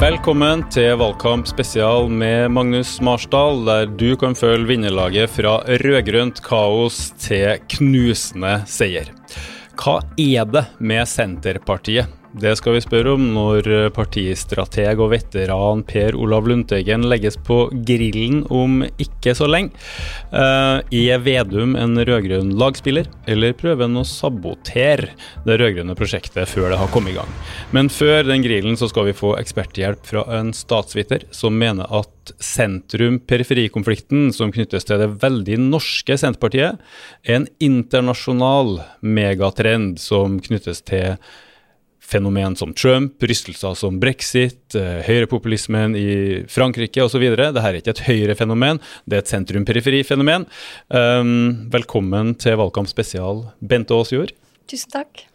Velkommen til valgkamp spesial med Magnus Marsdal, der du kan følge vinnerlaget fra rød-grønt kaos til knusende seier. Hva er det med Senterpartiet? Det skal vi spørre om når partistrateg og veteran Per Olav Lundteigen legges på grillen om ikke så lenge. Uh, er Vedum en rød-grønn lagspiller, eller prøver han å sabotere det rød-grønne prosjektet før det har kommet i gang? Men før den grillen så skal vi få eksperthjelp fra en statsviter som mener at sentrum-periferikonflikten som knyttes til det veldig norske Senterpartiet, er en internasjonal megatrend som knyttes til fenomen som Trump, rystelser som brexit, eh, høyrepopulismen i Frankrike osv. Dette er ikke et høyrefenomen, det er et sentrum-periferi-fenomen. Um, velkommen til Valgkamp spesial, Bente Aasjord. Tusen takk.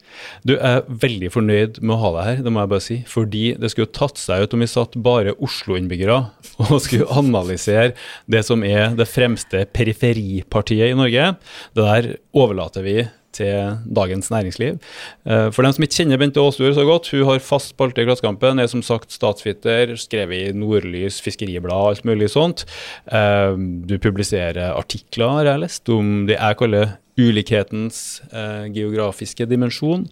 Du er veldig fornøyd med å ha deg her, det må jeg bare si. Fordi det skulle tatt seg ut om vi satt bare Oslo-innbyggere og skulle analysere det som er det fremste periferipartiet i Norge. Det der overlater vi til Dagens Næringsliv. Eh, for dem som ikke kjenner Bente Aasjord så godt, hun har fast spalte i Klassekampen, er som sagt statsviter, skrevet i Nordlys, Fiskeriblad, alt mulig sånt. Eh, du publiserer artikler, har jeg lest, om det jeg kaller ulikhetens eh, geografiske dimensjon.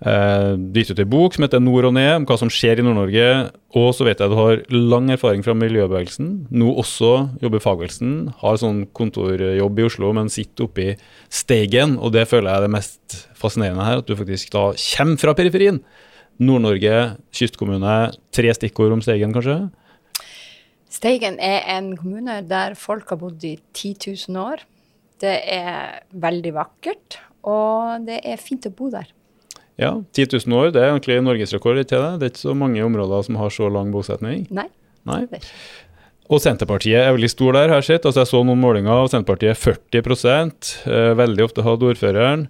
Eh, gitt ut en bok som heter Nord og ned, om hva som skjer i Nord-Norge. Og så vet jeg at du har lang erfaring fra miljøbevegelsen. Nå også jobber fagbevegelsen. Har sånn kontorjobb i Oslo, men sitter oppe i Steigen. Og det føler jeg er det mest fascinerende her, at du faktisk da kommer fra periferien. Nord-Norge, kystkommune. Tre stikkord om Steigen, kanskje? Steigen er en kommune der folk har bodd i 10 000 år. Det er veldig vakkert, og det er fint å bo der. Ja, 10 000 år, det er egentlig norgesrekord det. Det er ikke så mange områder som har så lang bosetning. Nei. Nei. Og Senterpartiet er veldig stor der, har jeg sett. Altså, jeg så noen målinger av Senterpartiet 40 eh, Veldig ofte hadde ordføreren.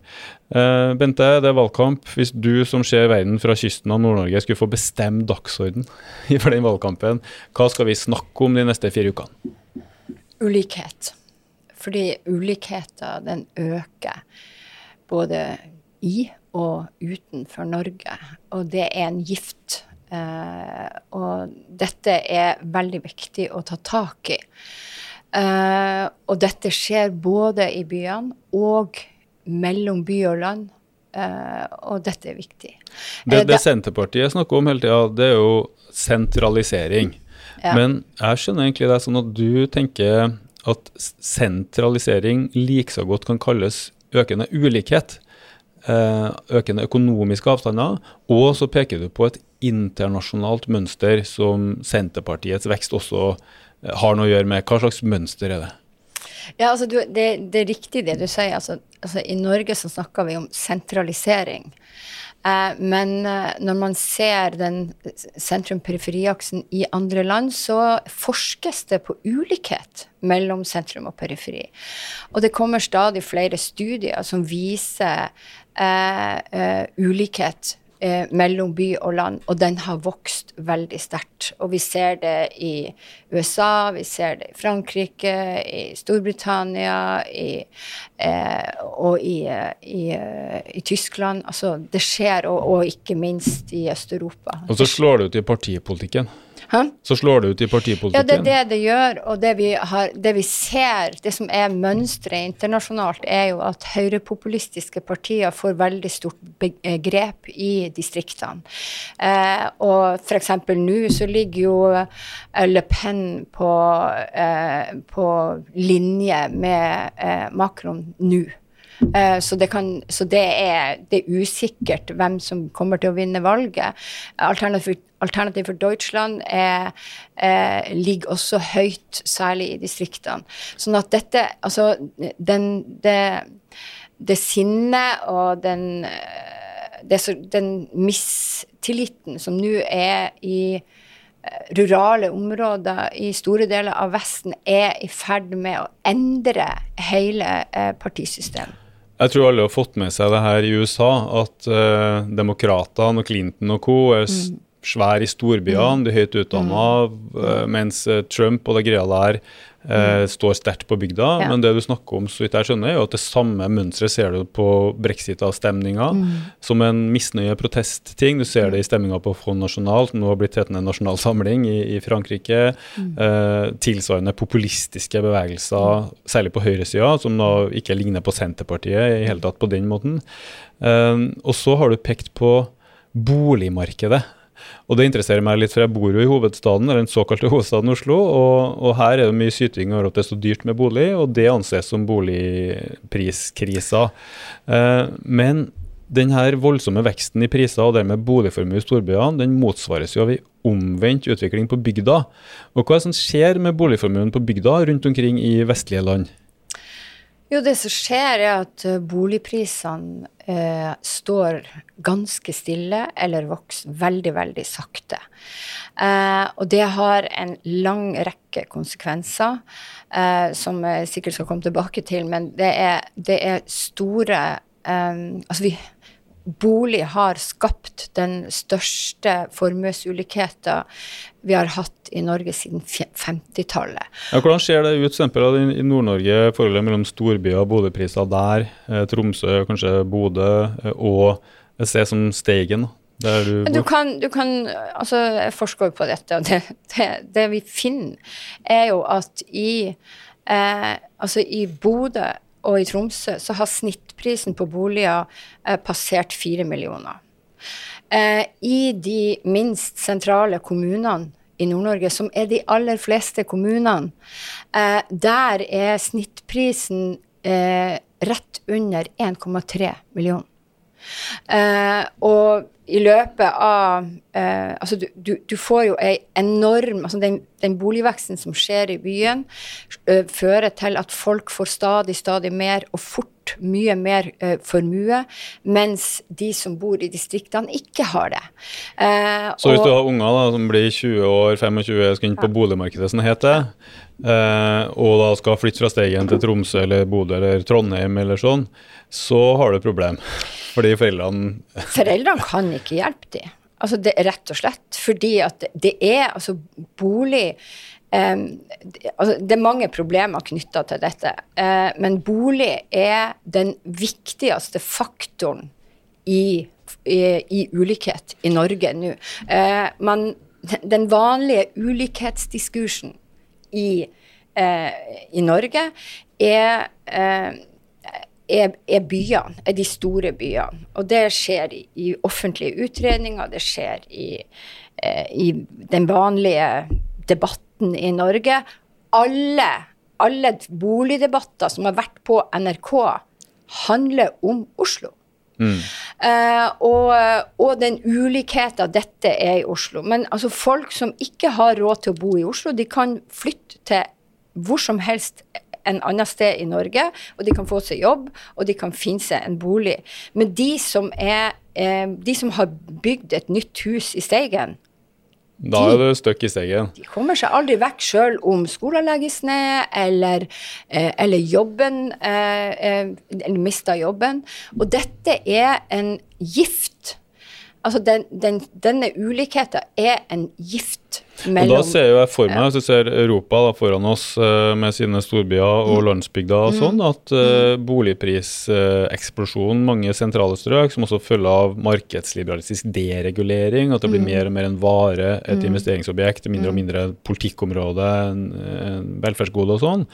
Eh, Bente, det er valgkamp. Hvis du som ser verden fra kysten av Nord-Norge skulle få bestemme dagsorden for den valgkampen, hva skal vi snakke om de neste fire ukene? Ulikhet. Fordi ulikheter den øker både i og utenfor Norge. Og det er en gift. Eh, og dette er veldig viktig å ta tak i. Eh, og dette skjer både i byene og mellom by og land. Eh, og dette er viktig. Det, det Senterpartiet snakker om hele tida, det er jo sentralisering. Ja. Men jeg skjønner egentlig det er sånn at du tenker at sentralisering like så godt kan kalles økende ulikhet. Eh, økende økonomiske avstander. Og så peker du på et internasjonalt mønster som Senterpartiets vekst også eh, har noe å gjøre med. Hva slags mønster er det? Ja, altså du, det, det, er riktig det du sier. Altså, altså, I Norge så snakker vi om sentralisering. Eh, men eh, når man ser den sentrum-periferiaksen i andre land, så forskes det på ulikhet mellom sentrum og periferi. Og det kommer stadig flere studier som viser eh, uh, ulikhet eh, mellom by og land, og den har vokst veldig sterkt. Og vi ser det i USA, vi ser det i Frankrike, i Storbritannia i, eh, og i, i, i, Tyskland. Altså, det skjer, og, og ikke minst i Øst-Europa. Og så slår det ut i partipolitikken. Hæ? Så slår det ut i partipolitikken. Ja, det er det det gjør. Og det vi, har, det vi ser, det som er mønsteret internasjonalt, er jo at høyrepopulistiske partier får veldig stort grep i distriktene. Eh, og f.eks. nå så ligger jo eh, Le Pen på, eh, på linje med eh, Macron nå. Eh, så, det, kan, så det, er, det, er, usikkert hvem som kommer til å vinne valget. Alternativ, Alternativ for Deutschland er, eh, ligger også høyt, særlig i distriktene. Sånn at dette Altså, den, det, det sinnet og den, eh, det, den mistilliten som nå er i rurale områder i store deler av Vesten er i ferd med å endre hele partisystemet. Jeg tror alle har fått med seg det her i USA, at uh, demokratene og Clinton og co. er mm. Svære i storbyene, mm. de er høyt utdanna, mm. uh, mens uh, Trump og det greia der Mm. står sterkt på bygda. Ja. Men det du snakker om, så vidt jeg skjønner, er at det samme mønsteret ser du på brexit-avstemninga som en misnøye-protestting. Du ser det i stemninga på Front National, som nå har blitt hetende Nasjonal Samling i, i Frankrike. Eh, tilsvarende populistiske bevegelser, særlig på høyresida, som da ikke ligner på Senterpartiet i hele tatt på den måten. Eh, og så har du pekt på boligmarkedet. Og det interesserer meg litt, for jeg bor jo i hovedstaden, eller den såkalte hovedstaden Oslo, og, og her er det mye syting over at det er så dyrt med bolig, og det anses som boligpriskrisa. Eh, men den her voldsomme veksten i priser og dermed boligformue i storbyene, den motsvares jo av en omvendt utvikling på bygda. Og hva er det som skjer med boligformuen på bygda rundt omkring i vestlige land? Jo, det som skjer, er at eh, boligprisene eh, står ganske stille eller vokser veldig, veldig sakte. Eh, og det har en lang rekke konsekvenser, eh, som jeg sikkert skal komme tilbake til, men det er, det er store eh, Altså, vi Bolig har skapt den største formuesulikheten vi har hatt i Norge siden 50-tallet. Ja, hvordan ser det ut eksempel, i Nord-Norge, forholdet mellom storbyer og boligpriser der, eh, Tromsø, kanskje Bodø, eh, og et sted som Steigen? Du, du kan, du kan altså Jeg forsker på dette, og det, det, det, vi finner, er jo at i, eh, altså i Bodø og i Tromsø så har snittprisen på boliger eh, passert fire millioner. Eh, I de minst sentrale kommunene i Nord-Norge, som er de aller fleste kommunene, eh, der er snittprisen eh, rett under 1,3 millioner. Eh, og i løpet av eh, Altså, du, du, du, får jo ei enorm altså den, den, boligveksten som skjer i byen, uh, fører til at folk får stadig, stadig mer og fort mye mer eh, formue, mens de som bor i distriktene, ikke har det. Eh, Så hvis og, du har unger da, som blir 20 år, 25, skal inn på ja. boligmarkedet, som det heter, og da skal flytte fra Steigen til Tromsø eller Bodø eller Trondheim eller sånn, så har du et problem. Fordi foreldrene Foreldrene kan ikke hjelpe dem. Altså det, rett og slett. Fordi at det er altså bolig Det er mange problemer knytta til dette. Uh, men bolig er den viktigste faktoren i, i, i ulikhet i Norge nå. man, den vanlige ulikhetsdiskursen i, uh, i Norge er er, er, byene, er de store byene. Og det skjer i, i offentlige utredninger, det skjer i, eh, i, den vanlige debatten i Norge. Alle, alle boligdebatter som har vært på NRK, handler om Oslo. Mm. Uh, og, og, den ulikheten dette er i Oslo. Men altså, folk som ikke har råd til å bo i Oslo, de kan flytte til hvor som helst en annen sted i Norge, og de kan få seg jobb, og de kan finne seg en bolig. Men de som, er, eh, de som har bygd et nytt hus i Steigen, da er du støkk i steget. De kommer seg aldri vekk sjøl om skolen legges ned, eller, eh, eller jobben eh, eh, Eller mister jobben. Og dette er en gift Altså, den, den, denne ulikheten er en gift mellom Og Da ser jeg for meg, hvis du ser Europa da, foran oss uh, med sine storbyer og mm. landsbygder og mm. sånn, at uh, boligpriseksplosjonen uh, mange sentrale strøk, som også følger av markedsliberalistisk deregulering, at det blir mm. mer og mer en vare, et mm. investeringsobjekt, mindre og mm. mindre politikkområde, en, en velferdsgode og sånn,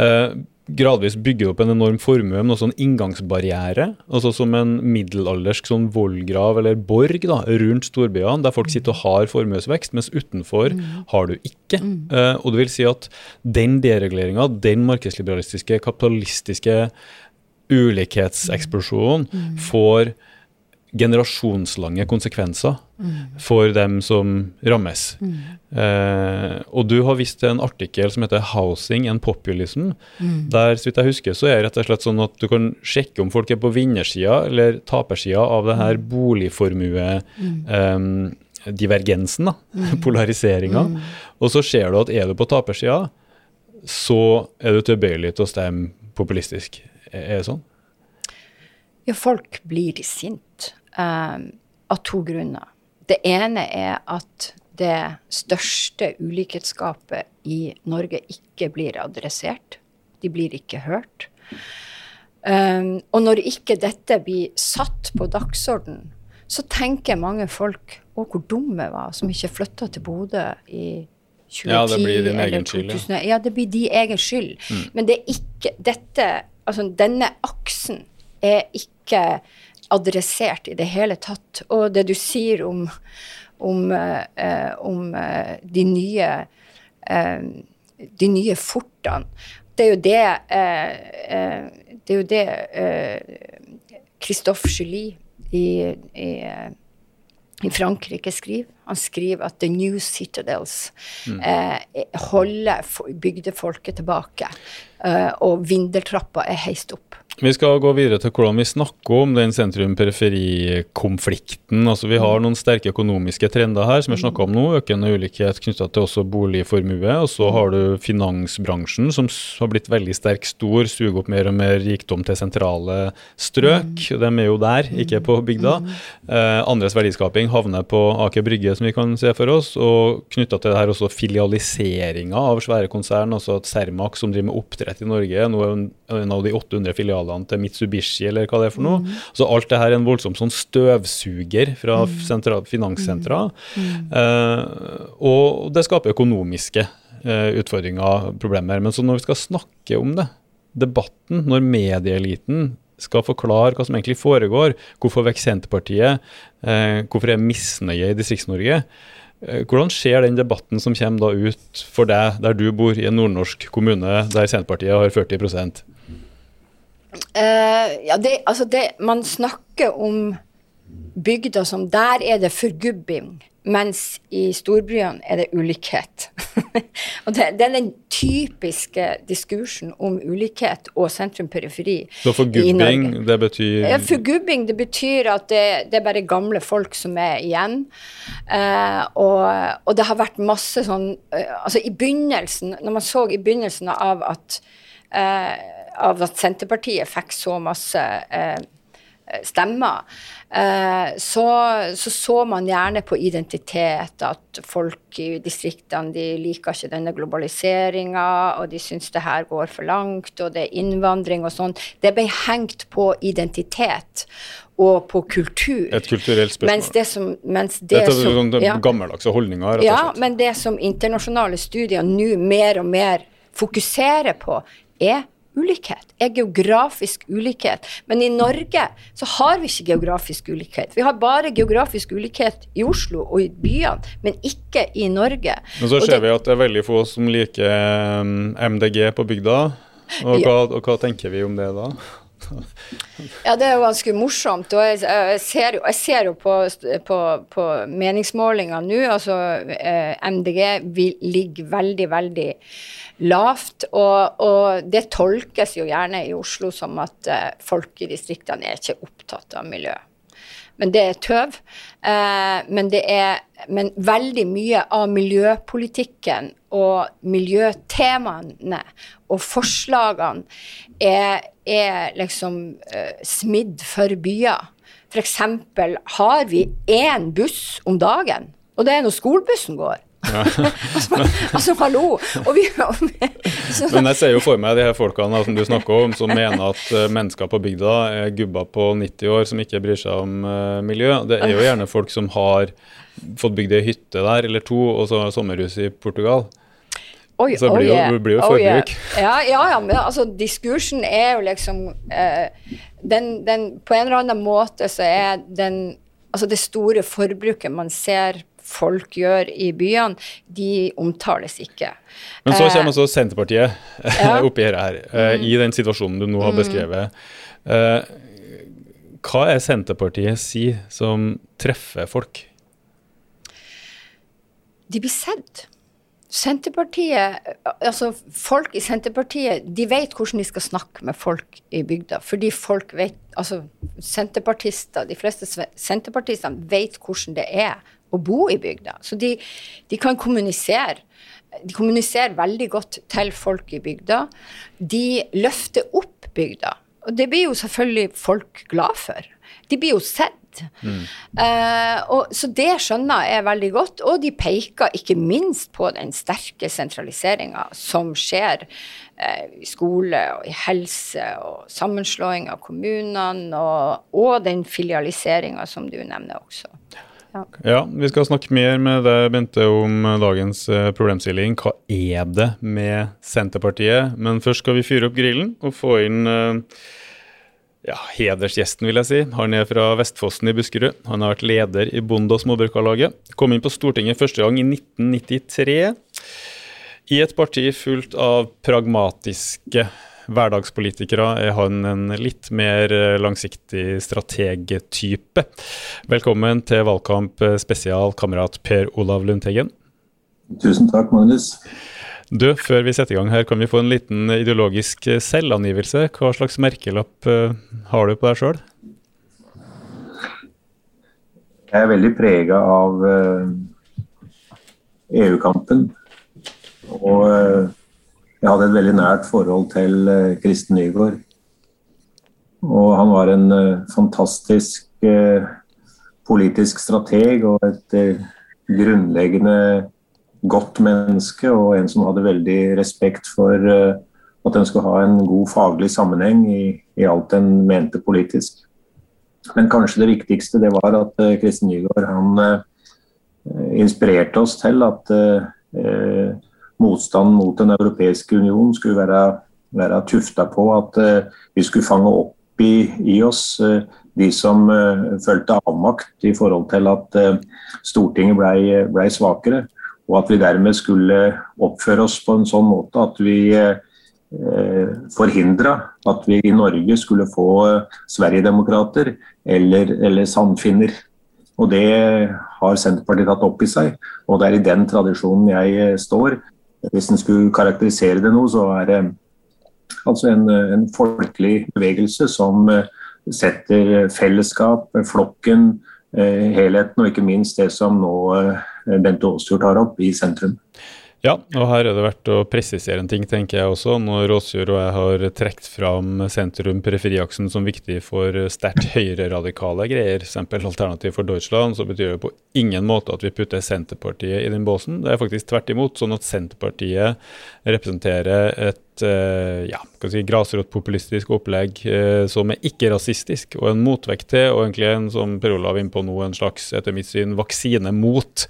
uh, gradvis bygger opp en enorm formue med sånn inngangsbarriere. altså Som en middelaldersk sånn vollgrav eller borg da, rundt storbyene, der folk sitter og har formuesvekst, mens utenfor mm. har du ikke. Mm. Uh, og det vil si at den dereguleringa, den markedsliberalistiske, kapitalistiske ulikhetseksplosjonen, mm. får generasjonslange konsekvenser mm. for dem som rammes. Mm. Eh, og du har vist til en artikkel som heter 'Housing and Populism'. Mm. Der så vidt jeg husker, så er det rett og slett sånn at du kan sjekke om folk er på vinnersida eller tapersida av det her mm. boligformue-divergensen, mm. eh, polariseringa. Mm. Og så ser du at er du på tapersida, så er du tilbøyelig til å stemme populistisk. Er det sånn? Ja, folk blir sinte um, av to grunner. Det ene er at det største ulikhetsgapet i Norge ikke blir adressert. De blir ikke hørt. Um, og når ikke dette blir satt på dagsorden, så tenker mange folk å, hvor dumme var som ikke flytta til Bodø i 2010 ja, det blir din egen skyld. Ja. ja, det blir din egen skyld. Mm. Men det er ikke dette Altså, denne aksen er ikke adressert i det hele tatt. Og det du sier om, om, eh, om uh, de nye eh, de nye fortene. Det er jo det Det er jo det Christophe Julie i, i i Frankrike skriver. Han skriver at 'the new citadels' mm. eh, holder bygdefolket tilbake. Eh, og vindeltrappa er heist opp. Vi skal gå videre til hvordan vi snakker om den sentrum-periferi-konflikten. Altså, vi har noen sterke økonomiske trender her, som vi snakka om nå. Økende ulikhet knytta til også boligformue. Og så har du finansbransjen, som har blitt veldig sterk, stor, suger opp mer og mer rikdom til sentrale strøk. Mm. De er jo der, ikke på bygda. Mm. Eh, andres verdiskaping havner på Aker Brygge, som vi kan se for oss. Og knytta til det her også filialiseringa av svære konsern. Altså at Cermaq, som driver med oppdrett i Norge, nå er en av de 800 filialene filialene til Mitsubishi, eller hva det er for noe. Mm. Så alt det her er en voldsom sånn støvsuger fra mm. finanssentra. Mm. Uh, og det skaper økonomiske uh, utfordringer, problemer. Men så når vi skal snakke om det, debatten, når medieeliten skal forklare hva som egentlig foregår, hvorfor vekker Senterpartiet, Eh, hvorfor er misnøye i Distrikts-Norge, hvordan skjer den debatten som kommer da ut for deg, der du bor i en nordnorsk kommune der Senterpartiet har 40 Uh, ja, det, altså det, man snakker om bygder som Der er det forgubbing, mens i storbyene er det ulikhet. og det, det, er den typiske diskursen om ulikhet og sentrum-periferi. Så forgubbing, det betyr ja, Forgubbing, det betyr at det, det, er bare gamle folk som er igjen. Eh, og, og, det har vært masse sånn uh, Altså i begynnelsen, når man så i begynnelsen av at Eh, av at Senterpartiet fikk så masse eh, stemmer, eh, så, så, så man gjerne på identitet, at folk i distriktene de liker ikke denne globaliseringa, og de syns det her går for langt, og det er innvandring og sånn. Det ble hengt på identitet og på kultur. Et kulturelt spørsmål. Mens det som, mens det Dette er sånn ja, gammeldagse holdninger? Ja, men det som internasjonale studier nå mer og mer fokuserer på, er ulikhet. Er geografisk ulikhet. Men i Norge så har vi ikke geografisk ulikhet. Vi har bare geografisk ulikhet i Oslo og i byene, men ikke i Norge. Men så ser det, vi at det er veldig få som liker MDG um, på bygda. Og hva, og hva tenker vi om det da? Ja, det er jo ganske morsomt. Og jeg, ser, jo, jeg ser, jo, på, på, på meningsmålinger nå, altså eh, MDG ligger veldig, veldig lavt. Og, og, det tolkes jo gjerne i Oslo som at uh, folk i distriktene er ikke opptatt av miljø. Men det er tøv. Uh, men, det er, men veldig mye av miljøpolitikken og miljøtemaene og forslagene er, er liksom uh, smidd for byer. F.eks. har vi én buss om dagen, og det er når skolebussen går. altså, altså, hallo! Vi, så, Men jeg ser jo for meg de her folkene som du snakker om, som mener at uh, mennesker på bygda er gubber på 90 år som ikke bryr seg om uh, miljø. Det er jo gjerne folk som har fått bygd ei hytte der eller to, og så sommerhus i Portugal. Oi, så det blir, jo, blir jo forbruk. Oh, yeah. ja, ja, ja, men altså, diskursen er jo liksom eh, den, den, På en eller annen måte så er den Altså det store forbruket man ser folk gjør i byene, de omtales ikke. Men så kommer også Senterpartiet ja. oppi her, her mm. i den situasjonen du nå har mm. beskrevet. Eh, hva er Senterpartiet si som treffer folk? De blir sett. Senterpartiet, altså Folk i Senterpartiet de vet hvordan de skal snakke med folk i bygda. Fordi folk vet, altså senterpartister, De fleste senterpartistene vet hvordan det er å bo i bygda. Så de, de, kan kommunisere. De kommuniserer veldig godt til folk i bygda. De løfter opp bygda. Og det blir jo selvfølgelig folk glad for. de blir jo sett. Mm. Uh, og, så det skjønner jeg veldig godt. Og de peker ikke minst på den sterke sentraliseringa som skjer uh, i skole og i helse, og sammenslåing av kommunene, og, og den filialiseringa som du nevner også. Ja. Vi skal snakke mer med deg, Bente, om dagens eh, problemstilling. Hva er det med Senterpartiet? Men først skal vi fyre opp grillen og få inn ja, hedersgjesten, vil jeg si. Han er fra Vestfossen i Buskerud. Han har vært leder i Bonde- og småbrukarlaget. Kom inn på Stortinget første gang i 1993. I et parti fullt av pragmatiske hverdagspolitikere er han en litt mer langsiktig strategtype. Velkommen til valgkamp spesial, kamerat Per Olav Lundteigen. Tusen takk, Magnus. Du, Før vi setter i gang her, kan vi få en liten ideologisk selvangivelse? Hva slags merkelapp har du på deg sjøl? Jeg er veldig prega av EU-kampen. Og hadde et veldig nært forhold til Kristen Nygaard. Og han var en fantastisk politisk strateg og et grunnleggende godt menneske og en som hadde veldig respekt for at en skulle ha en god faglig sammenheng i, i, alt en mente politisk. Men kanskje det viktigste det var at Kristin Nygaard han inspirerte oss til at motstanden mot Den europeiske union skulle være, være tufta på at vi skulle fange opp i, i oss de som følte avmakt i forhold til at Stortinget ble, ble svakere og at vi dermed skulle oppføre oss på en sånn måte at vi eh, forhindra at vi i Norge skulle få Sverigedemokrater eller, eller sandfinner. Og Det har Senterpartiet tatt opp i seg, og det er i den tradisjonen jeg eh, står. Hvis en skulle karakterisere det noe, så er det altså en, en folkelig bevegelse som eh, setter fellesskap, flokken, eh, helheten og ikke minst det som nå Bente Aasjord tar opp, i sentrum. Ja, og her er det verdt å presisere en ting, tenker jeg også. Når Åsjord og jeg har trukket fram sentrum-periferiaksen som viktig for sterkt høyreradikale greier, eksempel Alternativ for Deutschland, så betyr det på ingen måte at vi putter Senterpartiet i den båsen. Det er faktisk tvert imot sånn at Senterpartiet representerer et uh, ja, si, grasrotpopulistisk opplegg uh, som er ikke-rasistisk, og en motvekt til, og egentlig en som Per Olav inne nå, en slags etter mitt syn, vaksine mot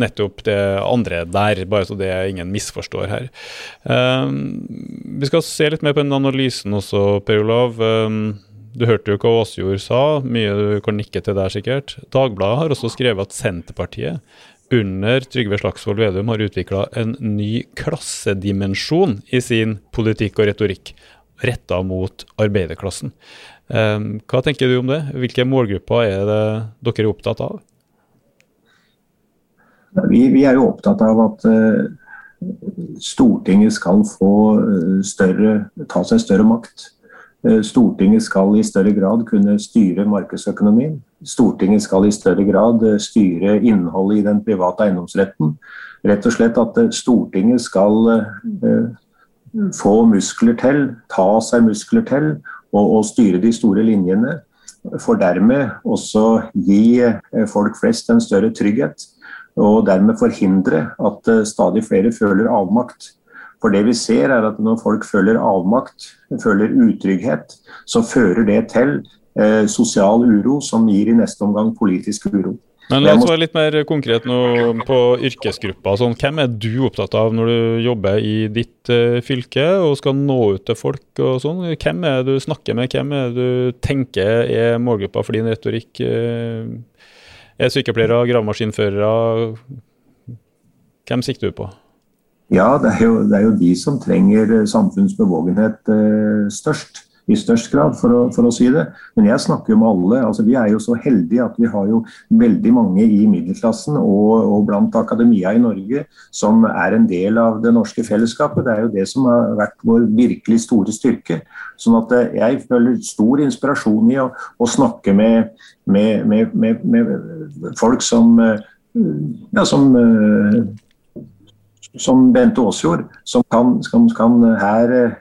nettopp det andre der, bare så det ingen misforstår her. Um, vi skal se litt mer på den analysen også, Per Olav. Um, du hørte jo hva Åsjord sa, mye du kan nikke til der sikkert. Dagbladet har også skrevet at Senterpartiet under Trygve Slagsvold Vedum har utvikla en ny klassedimensjon i sin politikk og retorikk, retta mot arbeiderklassen. Ehm, hva tenker du om det? Hvilke målgrupper er det dere er opptatt av? Vi, vi er jo opptatt av at uh, Stortinget skal få uh, større, ta seg større makt. Uh, Stortinget skal i større grad kunne styre markedsøkonomien. Stortinget skal i større grad eh, styre innholdet i den private eiendomsretten. Rett og slett at eh, Stortinget skal eh, få muskler til, ta seg muskler til og, og styre de store linjene. For dermed også gi folk flest en større trygghet. Og dermed forhindre at stadig flere føler avmakt. For det vi ser er at Når folk føler avmakt, føler utrygghet, så fører det til eh, sosial uro, som gir i neste omgang politisk uro. Men La oss være litt mer konkret nå på yrkesgrupper. Sånn, hvem er du opptatt av når du jobber i ditt uh, fylke og skal nå ut til folk? og sånn? Hvem er det du snakker med, hvem er det du tenker er målgruppa for din retorikk? Uh, er sykepleiere, gravemaskinførere? Hvem sikter du på? Ja, det er, jo, det er jo de som trenger samfunnsbevågenhet uh, størst i størst grad, for å, for å, si det. Men jeg snakker jo med alle. altså Vi er jo så heldige at vi har jo veldig mange i middelklassen og, og blant akademia i Norge som er en del av det norske fellesskapet. Det er jo det som har vært vår virkelig store styrke. Sånn at eh, jeg føler stor inspirasjon i å, å snakke med, med, med, med, folk som eh, ja, som eh, som Bente Aasjord, som kan, som kan her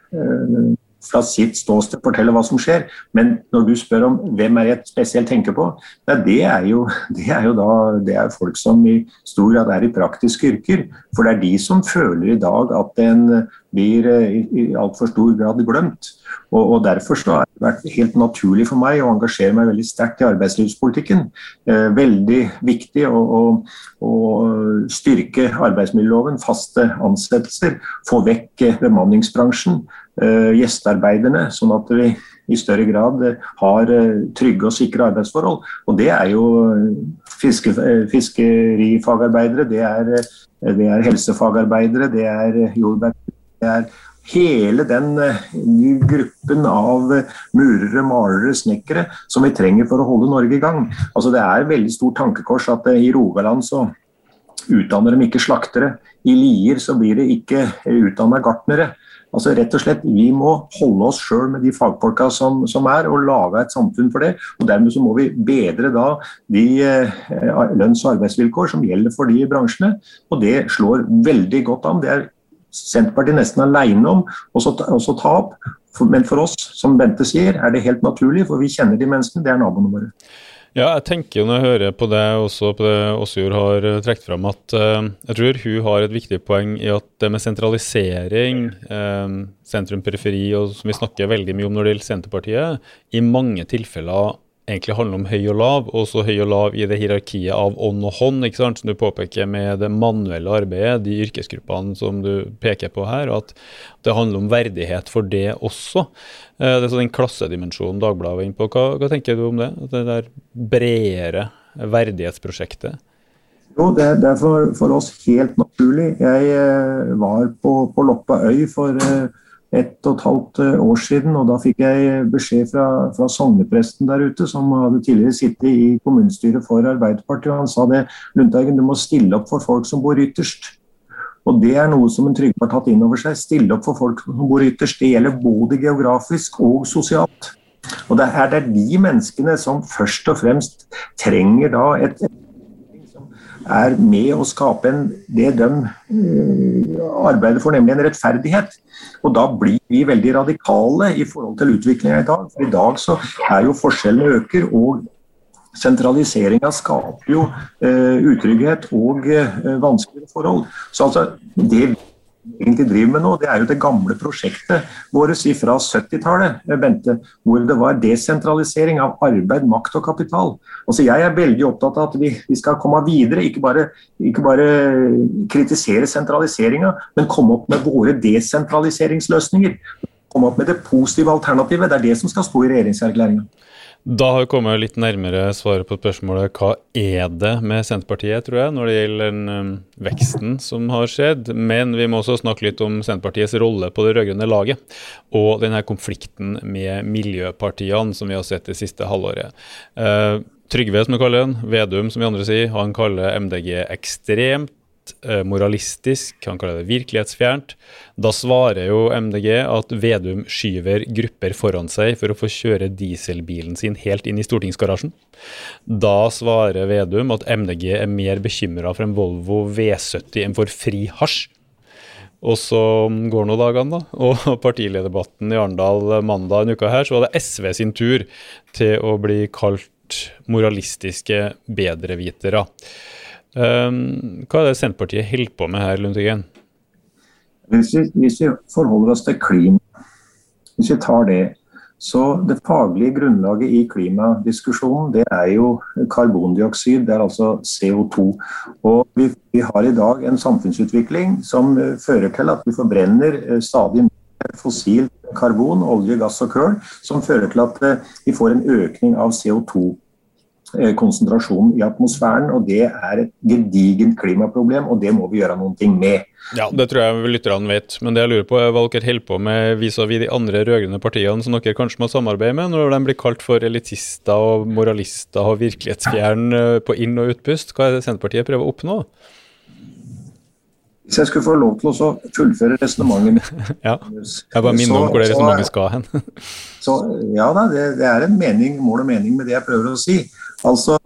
fra sitt ståsted fortelle hva som skjer. Men når du spør om hvem er jeg spesielt tenker på, det er jo, det er jo da, det er folk som i stor grad er i praktiske yrker. For det er de som føler i dag at en blir i, i altfor stor grad glemt. Og, og, Derfor så har det vært helt naturlig for meg å engasjere meg veldig sterkt i arbeidslivspolitikken. Eh, veldig viktig å, å, å, styrke arbeidsmiljøloven, faste ansettelser, få vekk eh, bemanningsbransjen, eh, gjestearbeiderne, sånn at vi i større grad eh, har eh, trygge og sikre arbeidsforhold. Og Det er jo fiske, fiskerifagarbeidere, det er, det er helsefagarbeidere, det er jordbær, det er hele den gruppen av murere, malere, snekkere som vi trenger for å holde Norge i gang. Altså Det er veldig stort tankekors at i Rogaland så utdanner de ikke slaktere. I Lier så blir det ikke utdanna gartnere. Altså rett og slett, Vi må holde oss sjøl med de fagfolka som, som, er, og lage et samfunn for det. og Dermed så må vi bedre da de lønns- og arbeidsvilkår som gjelder for de bransjene. og Det slår veldig godt an. Det er Senterpartiet nesten alene om å ta opp. Men for oss, som Bente sier, er det helt naturlig, for vi kjenner de menneskene. Det er naboene våre. Ja, jeg tenker jo når jeg hører på det også på det Åsjord har uh, trukket fram, at uh, jeg tror hun har et viktig poeng i at det med sentralisering, uh, sentrum-periferi, og som vi snakker veldig mye om når det gjelder Senterpartiet, i mange tilfeller egentlig handler om høy og lav, og så høy og lav i det hierarkiet av ånd og hånd, ikke sant, som du påpeker med det manuelle arbeidet, de yrkesgruppene som du peker på her, og at det handler om verdighet for det også. Eh, det er sånn den klassedimensjonen Dagbladet var inne på. Hva, hva, tenker du om det? Det der bredere verdighetsprosjektet? Jo, det, det er for, for, oss helt naturlig. Jeg eh, var på, på Loppa øy for eh, ett og et halvt eh, år siden. og Da fikk jeg beskjed fra, fra sognepresten der ute, som hadde tidligere sittet i kommunestyret for Arbeiderpartiet. og Han sa det, Lundteigen, du må stille opp for folk som bor ytterst. Og Det er noe som en Trygve har tatt inn over seg. Stille opp for folk som bor ytterst. Det gjelder både geografisk og sosialt. Og det er de menneskene som først og fremst trenger da et, et er med å skape en, det de uh, arbeider for, nemlig en rettferdighet. Og Da blir vi veldig radikale i forhold til utviklinga i dag. For I dag så er jo forskjellene øker, og sentraliseringa skaper jo uh, utrygghet og uh, vanskelige forhold. Så altså, det egentlig driver med nå, det er jo det gamle prosjektet vårt fra 70-tallet, eh, Bente, hvor det var desentralisering av arbeid, makt og kapital. Altså Jeg er veldig opptatt av at vi, vi skal komme videre, ikke bare, ikke bare kritisere sentraliseringa, men komme opp med våre desentraliseringsløsninger. Komme opp med det positive alternativet. Det er det som skal stå i regjeringserklæringa. Da har vi kommet litt nærmere svaret på spørsmålet hva er det med Senterpartiet, tror jeg, når det gjelder den um, veksten som har skjedd. Men vi må også snakke litt om Senterpartiets rolle på det rød-grønne laget. Og denne konflikten med miljøpartiene som vi har sett det siste halvåret. Uh, Trygve, som vi kaller han, Vedum, som vi andre sier, han kaller MDG ekstremt Eh, moralistisk, han kaller det virkelighetsfjernt. Da svarer jo MDG at Vedum skyver grupper foran seg for å få kjøre dieselbilen sin helt inn i stortingsgarasjen. Da svarer Vedum at MDG er mer bekymra for en Volvo V70 enn for fri hasj. Og så går nå dagene, da. Og partilederdebatten i Arendal mandag en uke her, så var det SV sin tur til å bli kalt moralistiske bedrevitere. Um, hva er det Senterpartiet holder på med her, Lundteigen? Hvis, hvis, vi forholder oss til klima, hvis vi tar det, så det faglige grunnlaget i klimadiskusjonen det er jo karbondioksid, det er altså CO2. Og vi, vi har i dag en samfunnsutvikling som uh, fører til at vi forbrenner uh, stadig mer fossil karbon, olje, gass og kull, som fører til at uh, vi får en økning av CO2 Eh, konsentrasjonen i atmosfæren. og Det er et gedigent klimaproblem, og det må vi gjøre noen ting med. Ja, Det tror jeg lytterne vet. Men det jeg lurer på er hva dere holder på med vis-à-vis -vis de andre rød-grønne partiene som dere kanskje må samarbeide med, når de blir kalt for elitister og moralister og virkelighetsfjern eh, på inn- og utpust. Hva er det Senterpartiet prøver å oppnå? Hvis jeg skulle få lov til å fullføre resonnementet mitt ja. Jeg bare minner om hvor det resonnementet skal hen. så, ja da, det, det, er en mening, mål og mening med det jeg prøver å si. Altså,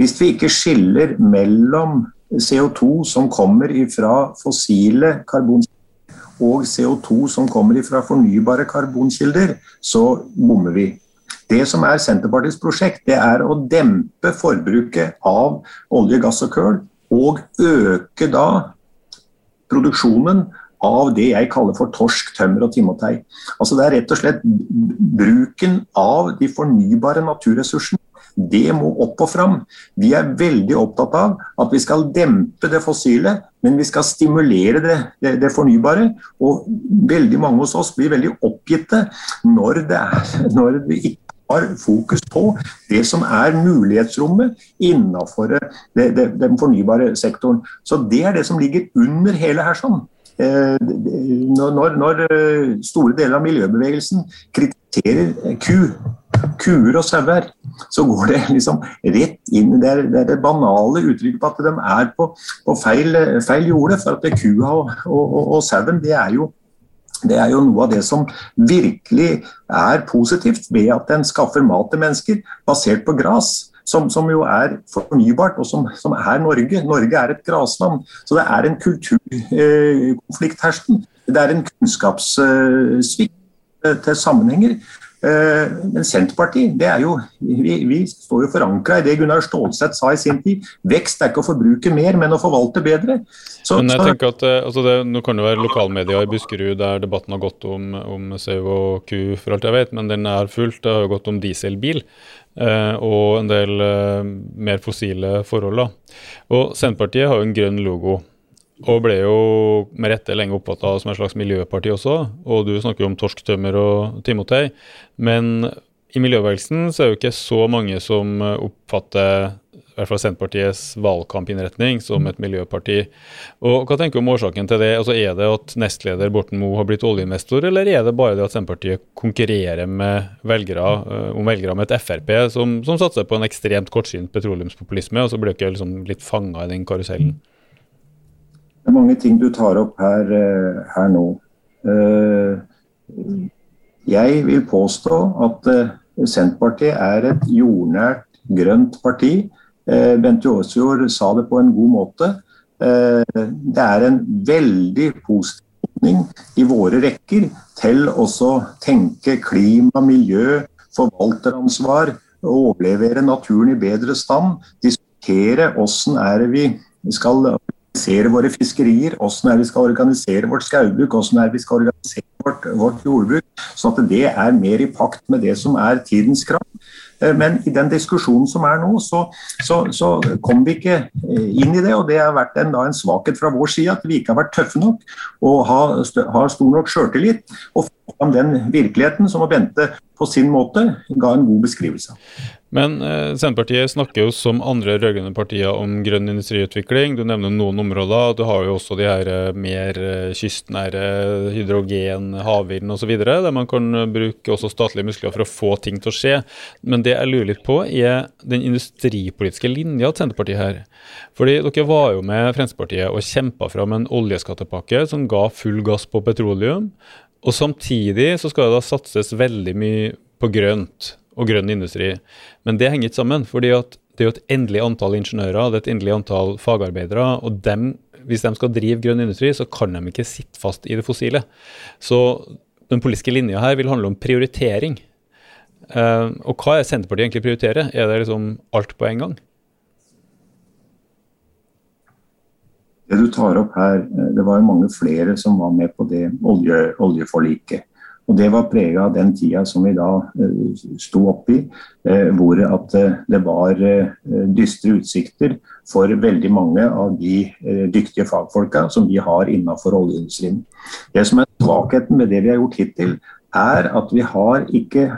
hvis vi ikke skiller mellom CO2 som kommer fra fossile karbonkilder og CO2 som kommer fra fornybare karbonkilder, så bommer vi. Det som er Senterpartiets prosjekt, det er å dempe forbruket av olje, gass og kull, og øke da produksjonen av det jeg kaller for torsk, tømmer og timotei. Altså Det er rett og slett bruken av de fornybare naturressursene det må opp og fram. Vi er veldig opptatt av at vi skal dempe det fossile, men vi skal stimulere det, det, det fornybare. Og veldig mange hos oss blir veldig oppgitte når det, er, når vi ikke har fokus på det som er mulighetsrommet innenfor den fornybare sektoren. Så Det er det som ligger under hele her. sånn. Eh, når, når eh, store deler av miljøbevegelsen kritiserer ku, kuer og sauer, så går det liksom rett inn Det er det, er det banale uttrykket på at de er på, på feil, feil, jorde. For at kua og, og, og, og sauen, det er jo det er jo noe av det som virkelig er positivt ved at en skaffer mat til mennesker basert på gras som, som jo er fornybart, og som, som, er Norge. Norge er et grasland. Så det er en kulturkonflikt her. Det er en kunnskapssvikt eh, til sammenhenger. Eh, men Senterpartiet det er jo, vi, vi står jo forankra i det Gunnar Stålseth sa i sin tid. Vekst er ikke å forbruke mer, men å forvalte bedre. Så, men jeg tenker at, eh, altså det, Nå kan det være lokalmedia i Buskerud der debatten har gått om, om sau og ku, for alt jeg vet, men den er fullt. Det har jo gått om dieselbil. Eh, og en del eh, mer fossile forhold. Da. Og Senterpartiet har jo en grønn logo. Og ble jo med rette lenge oppfatta som et slags miljøparti også. Og du snakker jo om torsk, tømmer og timotei. Men i miljøbevegelsen så er jo ikke så mange som oppfatter hvert fall Senterpartiets valgkampinnretning som et miljøparti. Og Hva tenker du om årsaken til det? Altså Er det at nestleder Borten Moe har blitt oljeinvestor, eller er det bare det at Senterpartiet konkurrerer med velgere, uh, om velgere med et Frp som, som, satser på en ekstremt kortsynt petroleumspopulisme, og så blir dere liksom litt fanga i den karusellen? Det er mange ting du tar opp her, uh, her nå. Uh, jeg vil påstå at Senterpartiet er et jordnært grønt parti Eh, Aasjord sa det på en god måte. Eh, det er en veldig positiv holdning i våre rekker til å tenke klima, miljø, forvalteransvar, overlevere naturen i bedre stand. Diskutere hvordan er det vi skal organisere våre fiskerier, hvordan er vi skal organisere vårt skaubruk, hvordan er vi skal organisere vårt, vårt jordbruk, sånn at det er mer i pakt med det som er tidens krav. Eh, men i den diskusjonen som er nå, så, så, så kom vi ikke eh, inn i det. Og det har vært en, da, en svakhet fra vår side at vi ikke har vært tøffe nok og har, har stor nok sjøltillit. Og fram den virkeligheten som Bente på sin måte ga en god beskrivelse. Men eh, Senterpartiet snakker jo som andre rød-grønne partier om grønn industriutvikling. Du nevner noen områder. Du har jo også de her eh, mer eh, kystnære hydrogen, havvind osv. Der man kan bruke også statlige muskler for å få ting til å skje. Men det jeg lurer litt på, er den industripolitiske linja til Senterpartiet her. Fordi dere var jo med Fremskrittspartiet og kjempa fram en oljeskattepakke som ga full gass på petroleum. Og samtidig så skal det da satses veldig mye på grønt og grønn industri. Men det henger ikke sammen. fordi at det er jo et endelig antall ingeniører, det er et endelig antall fagarbeidere. og dem, Hvis de skal drive grønn industri, så kan de ikke sitte fast i det fossile. Så den politiske linja her vil handle om prioritering. Uh, og hva er Senterpartiet egentlig prioriterer? Er det liksom alt på en gang? Det du tar opp her, eh, det var jo mange flere som var med på det olje, oljeforliket. Og Det var prega av den tida som vi da uh, sto oppi, uh, hvor at uh, det var dystre utsikter for veldig mange av de dyktige fagfolka som vi har innenfor oljeindustrien. Det som er svakheten med det vi har gjort hittil, er at vi har ikke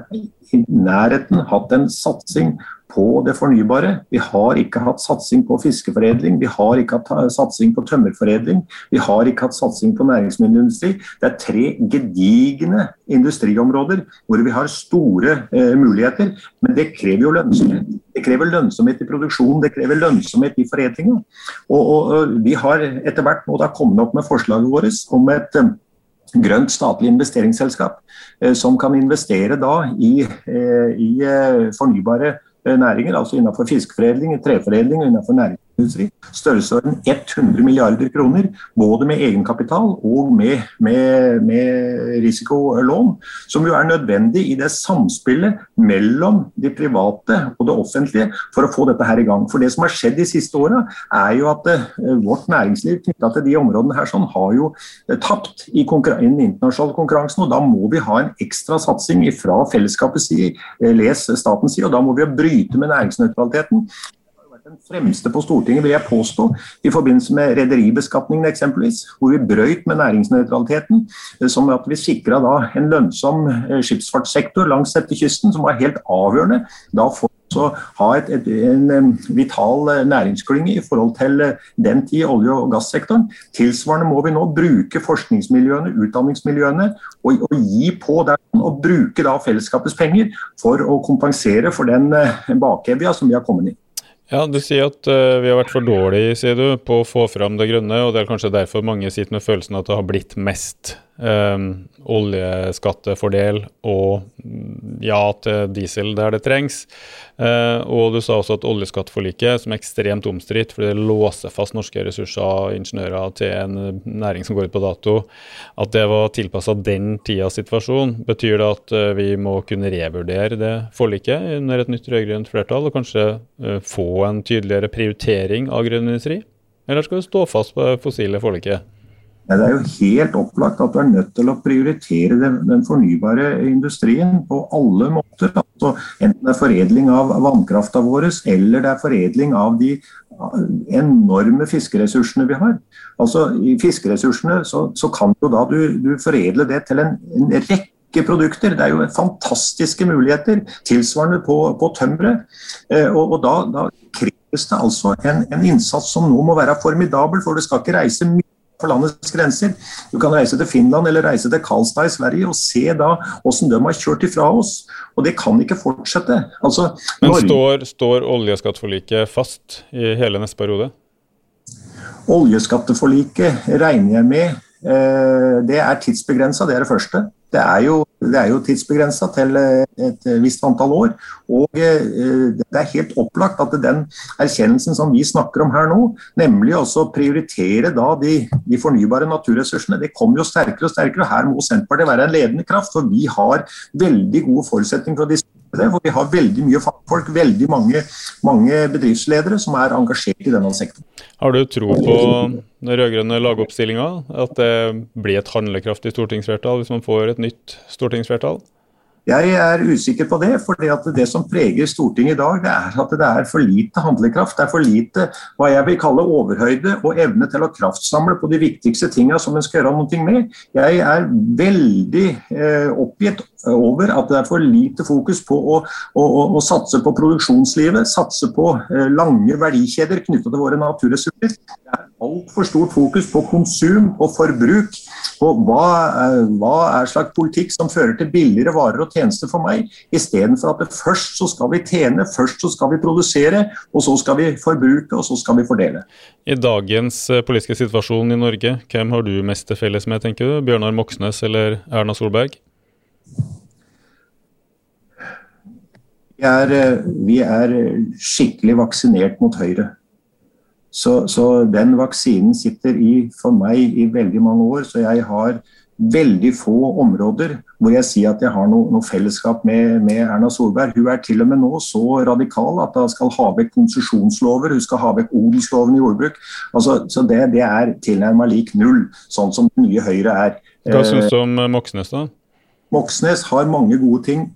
i nærheten hatt en satsing på det fornybare. Vi har ikke hatt satsing på fiskeforedling, vi har ikke hatt satsing på tømmerforedling, vi har ikke hatt satsing på næringsmiddelindustri. Det er tre gedigne industriområder hvor vi har store eh, muligheter, men det krever jo lønnsomhet. Det krever lønnsomhet i produksjonen, det krever lønnsomhet i foredlinga. Og, og, og, vi har etter hvert nå da kommet opp med forslaget vårt om et eh, grønt statlig investeringsselskap eh, som kan investere da i, eh, i fornybare næringer, altså innenfor fiskeforedling, treforedling og innenfor næring industri. Størrelsesorden 100 milliarder kroner, både med egenkapital og med, med, med, risikolån. Som jo er nødvendig i det samspillet mellom de private og det offentlige for å få dette her i gang. For det som har skjedd de siste åra, er jo at uh, vårt næringsliv knytta til de områdene her sånn, har jo uh, tapt i, den internasjonale konkurransen. Og da må vi ha en ekstra satsing fra fellesskapets side, les statens side, og da må vi bryte med næringsnøytraliteten den fremste på Stortinget, vil jeg påstå, i forbindelse med rederibeskatningen eksempelvis, hvor vi brøyt med næringsnøytraliteten, eh, som at vi sikra en lønnsom eh, skipsfartssektor langs dette kysten, som var helt avgjørende da for å ha et, et, en vital eh, næringsklynge i forhold til den tid olje- og gassektoren. Tilsvarende må vi nå bruke forskningsmiljøene, utdanningsmiljøene, og, og gi på der, og bruke da fellesskapets penger for å kompensere for den bakevja som vi har kommet i. Ja, Du sier at uh, vi har vært for dårlige sier du, på å få fram det grønne, og det er kanskje derfor mange sitter med følelsen at det har blitt mest um, oljeskattefordel og mm, ja til diesel der det trengs. Uh, og du sa også at oljeskatteforliket, som er ekstremt omstridt fordi det låser fast norske ressurser og ingeniører til en næring som går ut på dato, at det var tilpassa den tidas situasjon. Betyr det at uh, vi må kunne revurdere det forliket under et nytt rød-grønt flertall, og kanskje uh, få en tydeligere prioritering av grønn industri? Eller skal vi stå fast på det fossile forliket? Det er jo helt opplagt at du er nødt til å prioritere den, den fornybare industrien på alle måter. Altså, enten det er foredling av vannkrafta vår, eller det er foredling av de enorme fiskeressursene vi har. Altså, I fiskeressursene så, så kan du da du, du foredle det til en, en, rekke produkter. Det er jo fantastiske muligheter tilsvarende på, på tømmeret. Eh, og, og da, da, kreves det altså en, en innsats som nå må være formidabel, for du skal ikke reise mye for landets grenser. Du kan reise til Finland eller reise til Karlstad i Sverige og se da hvordan de har kjørt ifra oss. Og det kan ikke fortsette. Altså, Men står, står oljeskatteforliket fast i hele neste periode? Oljeskatteforliket regner jeg med. Eh, det er tidsbegrensa, det er det første. Det er jo, det jo tidsbegrensa til eh, et visst antall år. Og eh, det er helt opplagt at den erkjennelsen som vi snakker om her nå, nemlig å prioritere da de, de, fornybare naturressursene, det kommer jo sterkere og sterkere. og Her må Senterpartiet være en ledende kraft, for vi har veldig gode forutsetninger for å diskutere det. For vi har veldig mye fagfolk, veldig mange, mange bedriftsledere som er engasjert i denne sektoren. Har du tro på den rød-grønne lagoppstillinga, at det blir et handlekraftig stortingsflertall hvis man får et nytt stortingsflertall? Jeg er usikker på det. for Det som preger Stortinget i dag, det er at det er for lite handlekraft. Det er for lite hva jeg vil kalle overhøyde og evne til å kraftsamle på de viktigste tingene som en skal gjøre noe med. Jeg er veldig eh, oppgitt over at det er for lite fokus på å, å, å, å satse på produksjonslivet, satse på eh, lange verdikjeder knyttet til våre naturressurser. Det er altfor stort fokus på konsum og forbruk. På hva, eh, hva er slags politikk som fører til billigere varer og tjenester for meg, istedenfor at først så skal vi tjene, først så skal vi produsere, og så skal vi forbruke, og så skal vi fordele. I dagens eh, politiske situasjon i Norge, hvem har du mest til felles med, tenker du? Bjørnar Moxnes eller Erna Solberg? Vi er, eh, vi er skikkelig vaksinert mot Høyre. Så, så, den vaksinen sitter i for meg i veldig mange år. Så jeg har veldig få områder hvor jeg sier at jeg har noe, noe fellesskap med, med, Erna Solberg. Hun er til og med nå så radikal at hun skal ha vekk konsesjonslover, hun skal ha vekk odelsloven i jordbruk. Altså, så det, det er tilnærma lik null, sånn som det nye Høyre er. Hva syns du om Moxnes, da? Moxnes har mange gode ting.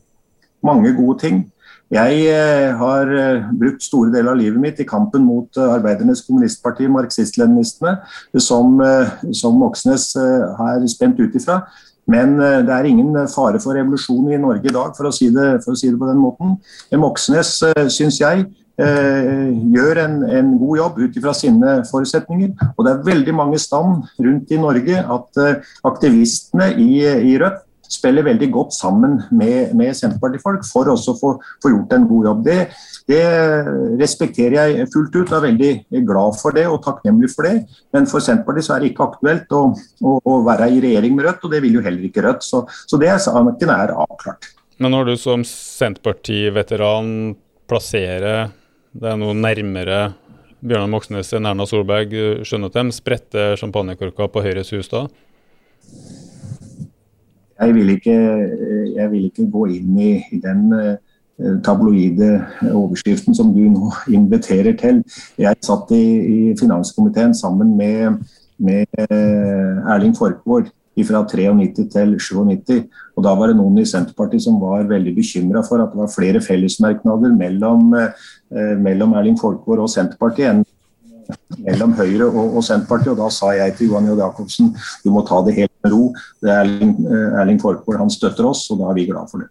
Mange gode ting. Jeg eh, har eh, brukt store deler av livet mitt i kampen mot eh, arbeidernes kommunistparti, marxist-leninistene, som, som Moxnes er spent ut ifra. Men det er ingen fare for revolusjon i Norge i dag, for å si det, å si det på den måten. Moxnes, syns jeg, gjør en, en, god jobb ut ifra sine forutsetninger. Og det er veldig mange stand rundt i Norge at aktivistene i, i Rødt spiller veldig godt sammen med, med Senterpartifolk for også å få, få, gjort en god jobb. Det, det, respekterer jeg fullt ut og er veldig glad for det og takknemlig for det. Men for Senterpartiet så er det ikke aktuelt å, å, å være i regjering med Rødt, og det vil jo heller ikke Rødt. Så, så det saken er avklart. Men når du som Senterparti-veteran plasserer er noe nærmere Bjørnar Moxnes enn Erna Solberg. Skjønner at de spretter champagnekorka på Høyres hus da? Jeg vil ikke, jeg vil ikke gå inn i, i den tabloide overskriften som du nå inviterer til. Jeg satt i, i finanskomiteen sammen med, med Erling Forkvår fra 93 til 97. Og Da var det noen i Senterpartiet som var veldig bekymra for at det var flere fellesmerknader mellom, eh, mellom Erling Folkvår og Senterpartiet enn mellom Høyre og, og, Senterpartiet. og Da sa jeg til Johan J. Jacobsen du må ta det helt ro. Det er Erling, eh, Erling Folkvår han støtter oss, og da er vi glad for det.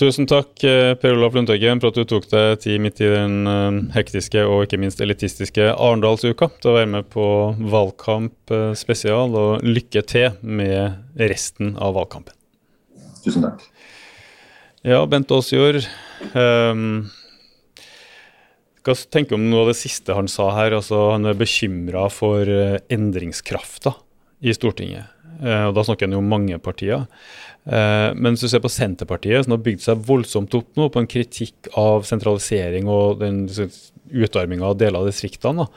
Tusen takk eh, Per Olaf Lundteigen for at du tok deg tid midt i den eh, hektiske og ikke minst elitistiske Arendalsuka til å være med på valgkamp spesial, og lykke til med resten av valgkampen. Tusen takk. Ja, Bent Aasjord. Um, hva tenker du om noe av det siste han sa her? Altså, han er bekymra for endringskrafta i Stortinget. Uh, og Da snakker en jo om mange partier. Eh, men hvis du ser på Senterpartiet, som har bygd seg voldsomt opp nå på en kritikk av sentralisering og den utarminga av deler av distriktene,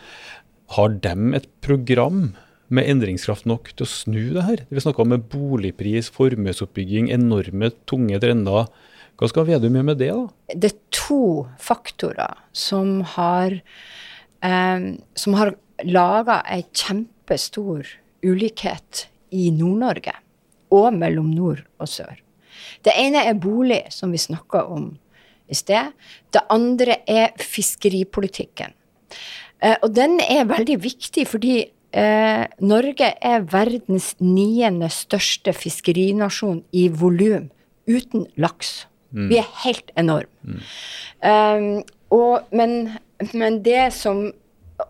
har de et program med endringskraft nok til å snu det her? Vi snakka om boligpris, formuesoppbygging, enorme, tunge trender. Hva skal Vedum gjøre med det, da? Det er to faktorer som har, eh, som har laga ei kjempestor ulikhet i Nord-Norge og mellom nord og sør. Det ene er bolig, som vi snakka om i sted. Det andre er fiskeripolitikken. Eh, og den er veldig viktig fordi eh, Norge er verdens niende største fiskerinasjon i volum uten laks. Mm. Vi er helt enorme. Mm. Um, men, men, det som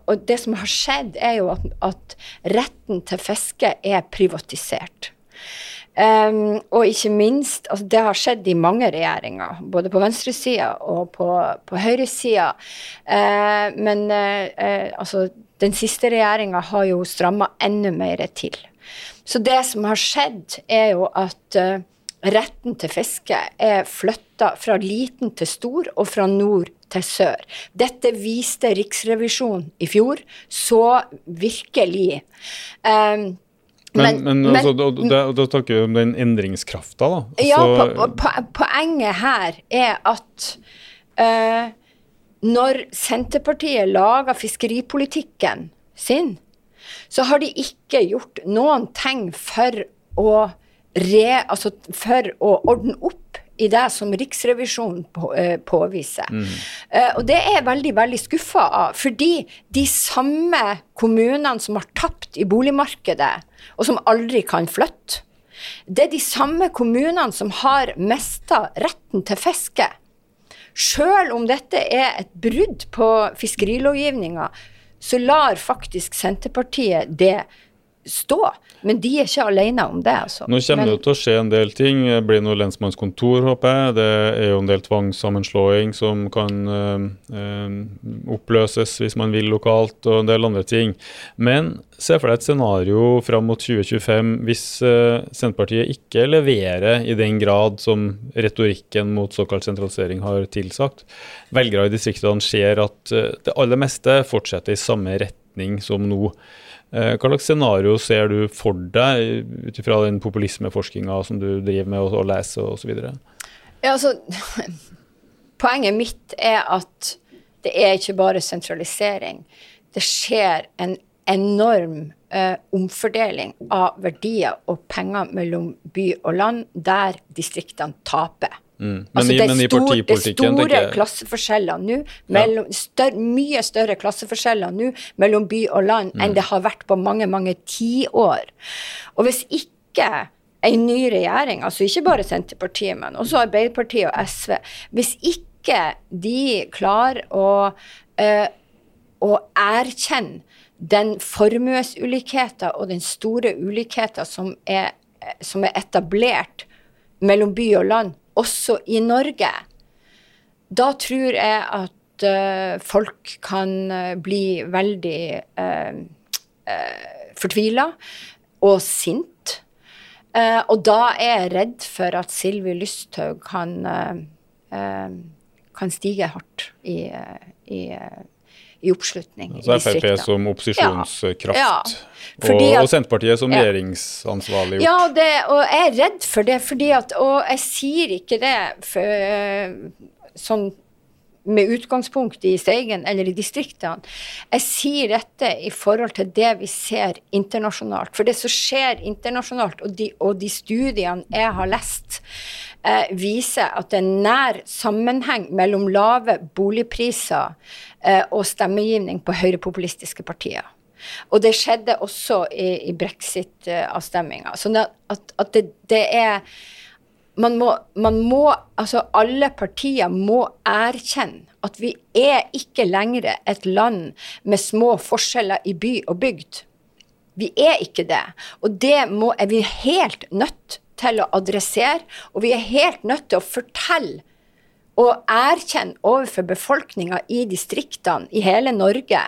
og det som har skjedd, er jo at, at retten til fiske er privatisert. Um, og ikke minst, altså det har skjedd i mange regjeringer, både på venstresida og på, på høyresida. Uh, men uh, altså, den siste regjeringa har jo stramma enda mer til. Så det som har skjedd, er jo at uh, retten til fiske er flytta fra liten til stor og fra nord til sør. Dette viste Riksrevisjonen i fjor så virkelig. Um, men, men, men altså, da, da, da, snakker vi om den endringskrafta, da. Altså, ja, po po poenget her er at uh, når Senterpartiet lager fiskeripolitikken sin, så har de ikke gjort noen ting for å, re, altså for å ordne opp i det som Riksrevisjonen på, uh, påviser. Mm. Uh, og det er jeg veldig, veldig skuffa av. Fordi de samme kommunene som har tapt i boligmarkedet, og som aldri kan flytte, det er de samme kommunene som har mista retten til fiske. Sjøl om dette er et brudd på fiskerilovgivninga, så lar faktisk Senterpartiet det stå. Men de er ikke alene om det. altså. Nå kommer Men, det til å skje en del ting. Det blir noe lensmannskontor, håper jeg. Det er jo en del tvangssammenslåing som kan øh, oppløses hvis man vil lokalt, og en del andre ting. Men se for deg et scenario fram mot 2025 hvis øh, Senterpartiet ikke leverer i den grad som retorikken mot såkalt sentralisering har tilsagt. Velgere i distriktene ser at det aller meste fortsetter i samme retning som nå. Eh, hva slags scenario ser du for deg ut ifra den populismeforskinga som du driver med å lese osv.? Ja, altså, poenget mitt er at det er ikke bare sentralisering. Det skjer en enorm eh, omfordeling av verdier og penger mellom by og land, der distriktene taper. Mm. Men, altså, i, men, i, partipolitikken det er store klasseforskjeller nå, mellom, større, mye større klasseforskjeller nå mellom by og land mm. enn det har vært på mange, mange tiår. Og hvis ikke en ny regjering, altså ikke bare Senterpartiet, men også Arbeiderpartiet og SV, hvis ikke de klarer å, uh, å erkjenne den formuesulikheten og den store ulikheten som er, som er etablert mellom by og land, også i Norge, da tror jeg at uh, folk kan uh, bli veldig uh, uh, fortvila og sint. Uh, og da er jeg redd for at Sylvi Lysthaug kan, kan stige hardt i, i, i oppslutning Så Frp som opposisjonskraft, ja, ja, og, og, Senterpartiet som regjeringsansvarlig? Ja, det, og jeg er redd for det, fordi at, og jeg sier ikke det for, sånn med utgangspunkt i Steigen eller i distriktene. Jeg sier dette i forhold til det vi ser internasjonalt. For det som skjer internasjonalt, og de, og de studiene jeg har lest, eh, viser at det er nær sammenheng mellom lave boligpriser eh, og stemmegivning på høyrepopulistiske partier. Og det skjedde også i, i brexit-avstemminga. Sånn at, at det, det er man må, man må, altså Alle partier må erkjenne at vi er ikke lenger et land med små forskjeller i by og bygd. Vi er ikke det. Og det må, er vi helt nødt til å adressere, og vi er helt nødt til å fortelle og erkjenne overfor befolkninga i distriktene i hele Norge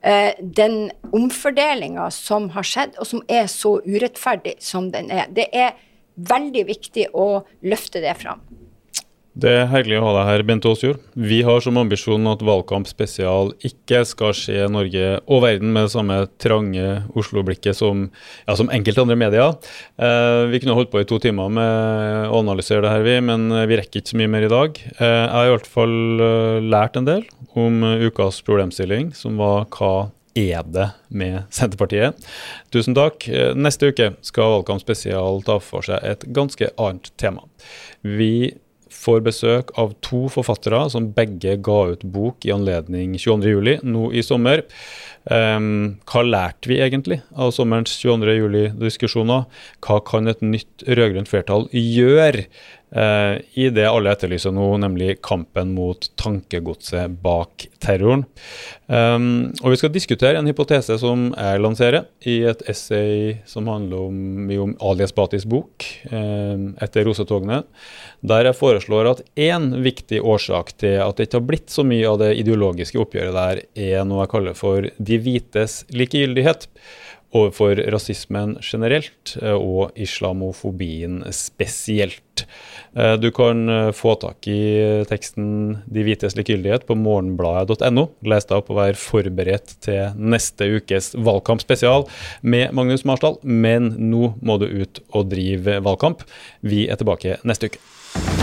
eh, den omfordelinga som har skjedd, og som er så urettferdig som den er. Det er veldig viktig å løfte det fram. Det er herlig å ha deg her, Bente Aasjord. Vi har som ambisjon at Valgkamp spesial ikke skal skje Norge og verden med det samme trange Oslo-blikket som, ja, som enkelte andre medier. Eh, vi kunne holdt på i to timer med å analysere det her, vi, men vi rekker ikke så mye mer i dag. Eh, jeg har i hvert fall uh, lært en del om ukas problemstilling, som var hva er det med Senterpartiet? Tusen takk. Neste uke skal Valgkamp spesial ta for seg et ganske annet tema. Vi får besøk av to forfattere som begge ga ut bok i anledning 22.07. nå i sommer. Um, hva lærte vi egentlig av sommerens 22.07-diskusjoner? Hva kan et nytt rød-grønt flertall gjøre uh, i det alle etterlyser nå, nemlig kampen mot tankegodset bak terroren? Um, og Vi skal diskutere en hypotese som jeg lanserer i et essay som handler om, om Alias Batis bok, eh, 'Etter rosetogene', der jeg foreslår at én viktig årsak til at det ikke har blitt så mye av det ideologiske oppgjøret der, er noe jeg kaller for de hvites likegyldighet overfor rasismen generelt eh, og islamofobien spesielt. Eh, du kan eh, få tak i teksten 'De hvites likegyldighet' på morgenbladet.no. Les deg opp og vær forberedt til neste ukes valgkampspesial med Magnus Marsdal. Men nå må du ut og drive valgkamp. Vi er tilbake neste uke.